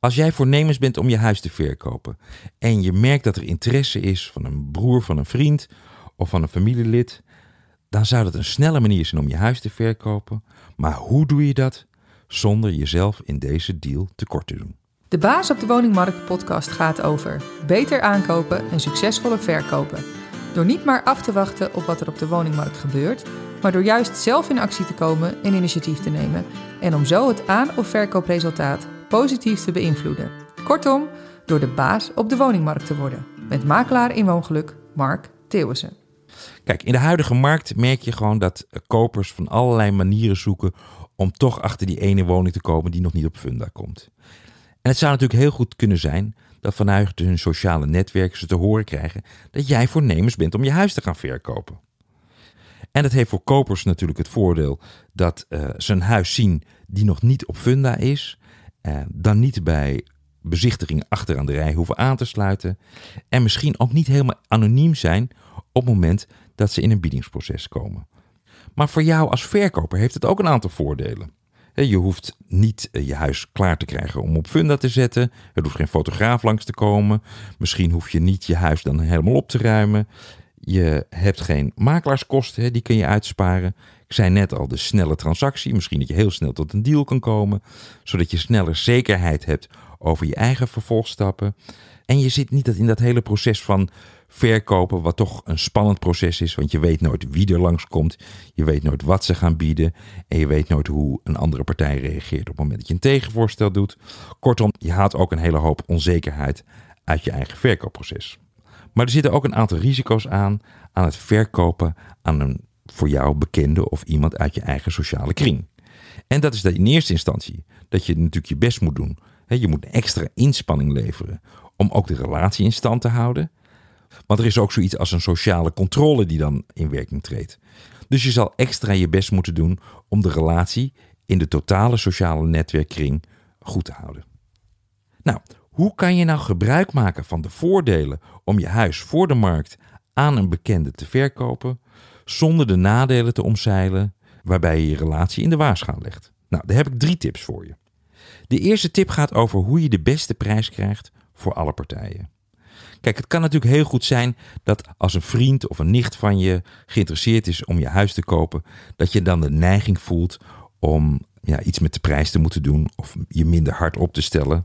Als jij voornemens bent om je huis te verkopen en je merkt dat er interesse is van een broer, van een vriend of van een familielid, dan zou dat een snelle manier zijn om je huis te verkopen. Maar hoe doe je dat zonder jezelf in deze deal tekort te doen? De Baas op de Woningmarkt podcast gaat over beter aankopen en succesvoller verkopen. Door niet maar af te wachten op wat er op de woningmarkt gebeurt, maar door juist zelf in actie te komen en initiatief te nemen. En om zo het aan- of verkoopresultaat positief te beïnvloeden. Kortom, door de baas op de woningmarkt te worden. Met makelaar in woongeluk Mark Theeuwissen. Kijk, in de huidige markt merk je gewoon dat kopers van allerlei manieren zoeken om toch achter die ene woning te komen die nog niet op funda komt. En het zou natuurlijk heel goed kunnen zijn dat vanuit hun sociale netwerken ze te horen krijgen dat jij voornemens bent om je huis te gaan verkopen. En dat heeft voor kopers natuurlijk het voordeel dat uh, ze een huis zien die nog niet op funda is, uh, dan niet bij bezichtiging achteraan de rij hoeven aan te sluiten en misschien ook niet helemaal anoniem zijn op het moment dat ze in een biedingsproces komen. Maar voor jou als verkoper heeft het ook een aantal voordelen. Je hoeft niet eh, je huis klaar te krijgen om op funda te zetten. Er hoeft geen fotograaf langs te komen. Misschien hoef je niet je huis dan helemaal op te ruimen. Je hebt geen makelaarskosten, die kun je uitsparen. Ik zei net al, de snelle transactie. Misschien dat je heel snel tot een deal kan komen. Zodat je sneller zekerheid hebt over je eigen vervolgstappen. En je zit niet in dat hele proces van verkopen, wat toch een spannend proces is. Want je weet nooit wie er langskomt. Je weet nooit wat ze gaan bieden. En je weet nooit hoe een andere partij reageert op het moment dat je een tegenvoorstel doet. Kortom, je haalt ook een hele hoop onzekerheid uit je eigen verkoopproces. Maar er zitten ook een aantal risico's aan aan het verkopen aan een voor jou bekende of iemand uit je eigen sociale kring. En dat is dat in eerste instantie dat je natuurlijk je best moet doen. Je moet extra inspanning leveren om ook de relatie in stand te houden. Want er is ook zoiets als een sociale controle die dan in werking treedt. Dus je zal extra je best moeten doen om de relatie in de totale sociale netwerkkring goed te houden. Nou, hoe kan je nou gebruik maken van de voordelen om je huis voor de markt aan een bekende te verkopen, zonder de nadelen te omzeilen waarbij je je relatie in de waarschaal legt? Nou, daar heb ik drie tips voor je. De eerste tip gaat over hoe je de beste prijs krijgt voor alle partijen. Kijk, het kan natuurlijk heel goed zijn dat als een vriend of een nicht van je geïnteresseerd is om je huis te kopen, dat je dan de neiging voelt om ja, iets met de prijs te moeten doen of je minder hard op te stellen.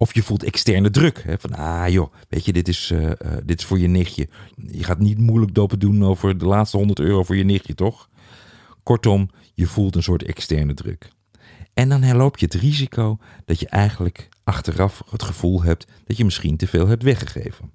Of je voelt externe druk. Hè, van, ah joh, weet je, dit is, uh, uh, dit is voor je nichtje. Je gaat niet moeilijk dopen doen over de laatste 100 euro voor je nichtje, toch? Kortom, je voelt een soort externe druk. En dan herloop je het risico dat je eigenlijk achteraf het gevoel hebt dat je misschien te veel hebt weggegeven.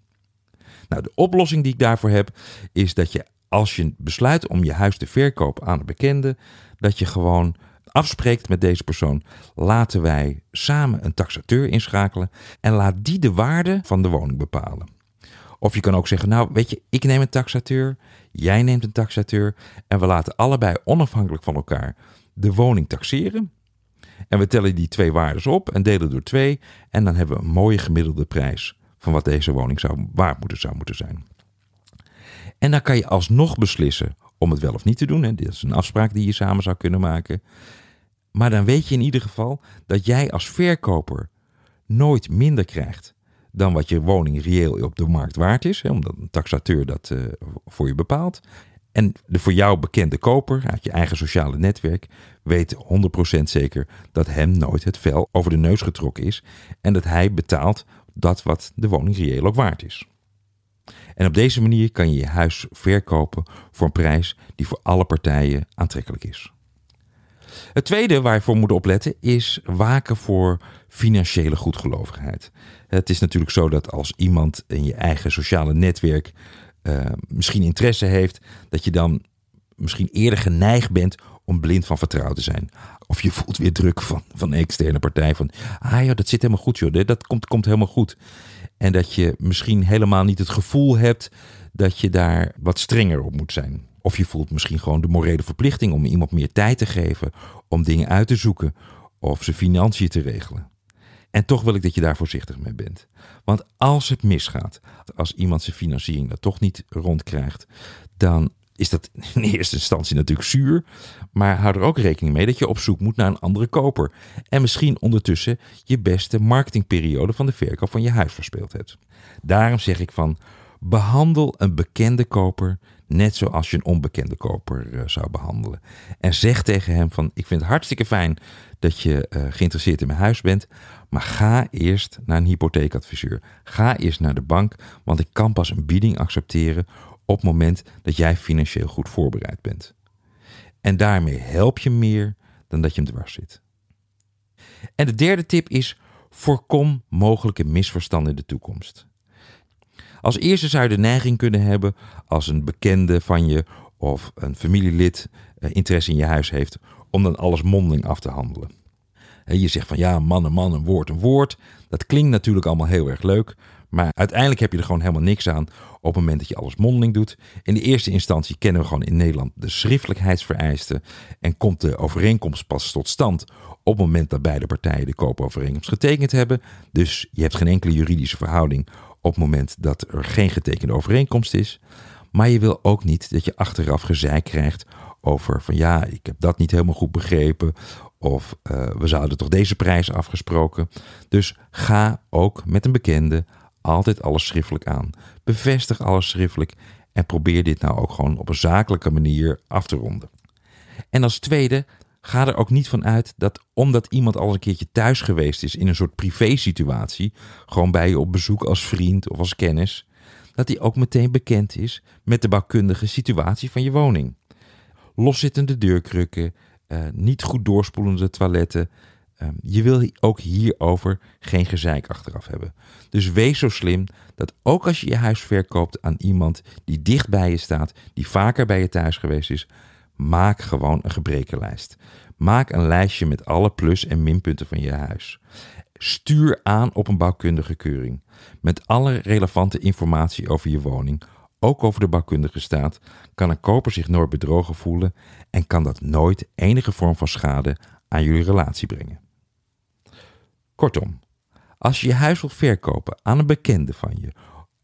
Nou, de oplossing die ik daarvoor heb is dat je als je besluit om je huis te verkopen aan een bekende, dat je gewoon afspreekt met deze persoon, laten wij samen een taxateur inschakelen en laat die de waarde van de woning bepalen. Of je kan ook zeggen, nou weet je, ik neem een taxateur, jij neemt een taxateur en we laten allebei onafhankelijk van elkaar de woning taxeren. En we tellen die twee waarden op en delen door twee. En dan hebben we een mooie gemiddelde prijs van wat deze woning zou, waard moeten, zou moeten zijn. En dan kan je alsnog beslissen om het wel of niet te doen. Hè. Dit is een afspraak die je samen zou kunnen maken. Maar dan weet je in ieder geval dat jij als verkoper nooit minder krijgt dan wat je woning reëel op de markt waard is. Hè, omdat een taxateur dat uh, voor je bepaalt. En de voor jou bekende koper uit je eigen sociale netwerk weet 100% zeker dat hem nooit het vel over de neus getrokken is en dat hij betaalt dat wat de woning reëel ook waard is. En op deze manier kan je je huis verkopen voor een prijs die voor alle partijen aantrekkelijk is. Het tweede waar je voor moet opletten is waken voor financiële goedgelovigheid. Het is natuurlijk zo dat als iemand in je eigen sociale netwerk uh, misschien interesse heeft, dat je dan misschien eerder geneigd bent om blind van vertrouwen te zijn. Of je voelt weer druk van, van een externe partij. Van, ah ja, dat zit helemaal goed joh, dat komt, komt helemaal goed. En dat je misschien helemaal niet het gevoel hebt dat je daar wat strenger op moet zijn. Of je voelt misschien gewoon de morele verplichting om iemand meer tijd te geven om dingen uit te zoeken of zijn financiën te regelen. En toch wil ik dat je daar voorzichtig mee bent. Want als het misgaat, als iemand zijn financiering dat toch niet rondkrijgt, dan is dat in eerste instantie natuurlijk zuur. Maar hou er ook rekening mee dat je op zoek moet naar een andere koper. En misschien ondertussen je beste marketingperiode van de verkoop van je huis verspeeld hebt. Daarom zeg ik van behandel een bekende koper net zoals je een onbekende koper eh, zou behandelen. En zeg tegen hem van ik vind het hartstikke fijn dat je uh, geïnteresseerd in mijn huis bent. Maar ga eerst naar een hypotheekadviseur. Ga eerst naar de bank, want ik kan pas een bieding accepteren op het moment dat jij financieel goed voorbereid bent. En daarmee help je meer dan dat je hem dwars zit. En de derde tip is: voorkom mogelijke misverstanden in de toekomst. Als eerste zou je de neiging kunnen hebben als een bekende van je of een familielid eh, interesse in je huis heeft om dan alles mondeling af te handelen. Je zegt van ja, man een man, een woord een woord. Dat klinkt natuurlijk allemaal heel erg leuk, maar uiteindelijk heb je er gewoon helemaal niks aan op het moment dat je alles mondeling doet. In de eerste instantie kennen we gewoon in Nederland de schriftelijkheidsvereisten en komt de overeenkomst pas tot stand op het moment dat beide partijen de koopovereenkomst getekend hebben. Dus je hebt geen enkele juridische verhouding op het moment dat er geen getekende overeenkomst is. Maar je wil ook niet dat je achteraf gezeik krijgt over van ja, ik heb dat niet helemaal goed begrepen. Of uh, we zouden toch deze prijs afgesproken. Dus ga ook met een bekende altijd alles schriftelijk aan. Bevestig alles schriftelijk en probeer dit nou ook gewoon op een zakelijke manier af te ronden. En als tweede, ga er ook niet van uit dat omdat iemand al een keertje thuis geweest is in een soort privé-situatie, gewoon bij je op bezoek als vriend of als kennis, dat hij ook meteen bekend is met de bouwkundige situatie van je woning. Loszittende deurkrukken, uh, niet goed doorspoelende toiletten, Ehm, je wil ook hierover geen gezeik achteraf hebben. Dus wees zo slim dat ook als je je huis verkoopt aan iemand die dicht bij je staat, die vaker bij je thuis geweest is, maak gewoon een gebrekenlijst. Maak een lijstje met alle plus- en minpunten van je huis. Stuur aan op een bouwkundige keuring. Met alle relevante informatie over je woning, ook over de bouwkundige staat, kan een koper zich nooit bedrogen voelen en kan dat nooit enige vorm van schade aan jullie relatie brengen. Kortom, als je je huis wilt verkopen aan een bekende van je,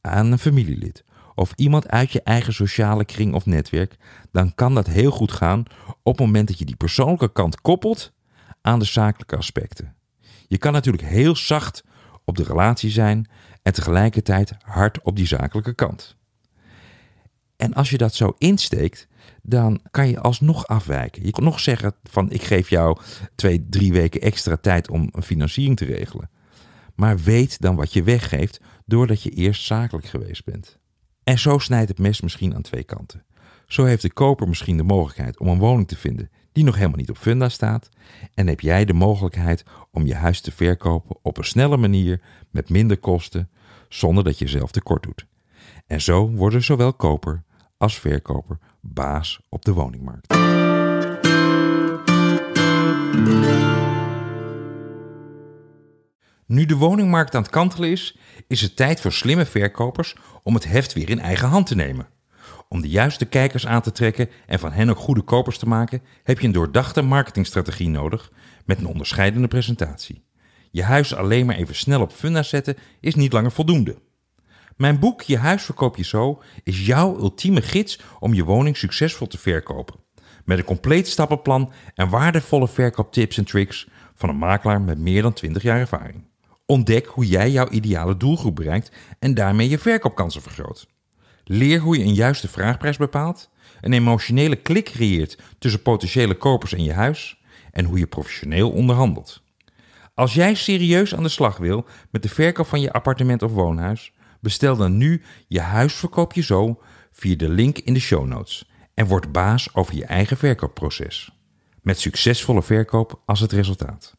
aan een familielid of iemand uit je eigen sociale kring of netwerk, dan kan dat heel goed gaan op het moment dat je die persoonlijke kant koppelt aan de zakelijke aspecten. Je kan natuurlijk heel zacht op de relatie zijn en tegelijkertijd hard op die zakelijke kant. En als je dat zo insteekt, dan kan je alsnog afwijken. Je kan nog zeggen van ik geef jou twee, drie weken extra tijd om een financiering te regelen. Maar weet dan wat je weggeeft doordat je eerst zakelijk geweest bent. En zo snijdt het mes misschien aan twee kanten. Zo heeft de koper misschien de mogelijkheid om een woning te vinden die nog helemaal niet op funda staat. En heb jij de mogelijkheid om je huis te verkopen op een snelle manier met minder kosten, zonder dat je zelf tekort doet. En zo worden zowel koper als verkoper baas op de woningmarkt. Nu de woningmarkt aan het kantelen is, is het tijd voor slimme verkopers om het heft weer in eigen hand te nemen. Om de juiste kijkers aan te trekken en van hen ook goede kopers te maken, heb je een doordachte marketingstrategie nodig met een onderscheidende presentatie. Je huis alleen maar even snel op funda zetten is niet langer voldoende. Mijn boek Je huis verkoop je zo is jouw ultieme gids om je woning succesvol te verkopen. Met een compleet stappenplan en waardevolle verkooptips en tricks van een makelaar met meer dan 20 jaar ervaring. Ontdek hoe jij jouw ideale doelgroep bereikt en daarmee je verkoopkansen vergroot. Leer hoe je een juiste vraagprijs bepaalt, een emotionele klik creëert tussen potentiële kopers en je huis en hoe je professioneel onderhandelt. Als jij serieus aan de slag wil met de verkoop van je appartement of woonhuis, Bestel dan nu je huisverkoop je zo via de link in de show notes en word baas over je eigen verkoopproces. Met succesvolle verkoop als het resultaat.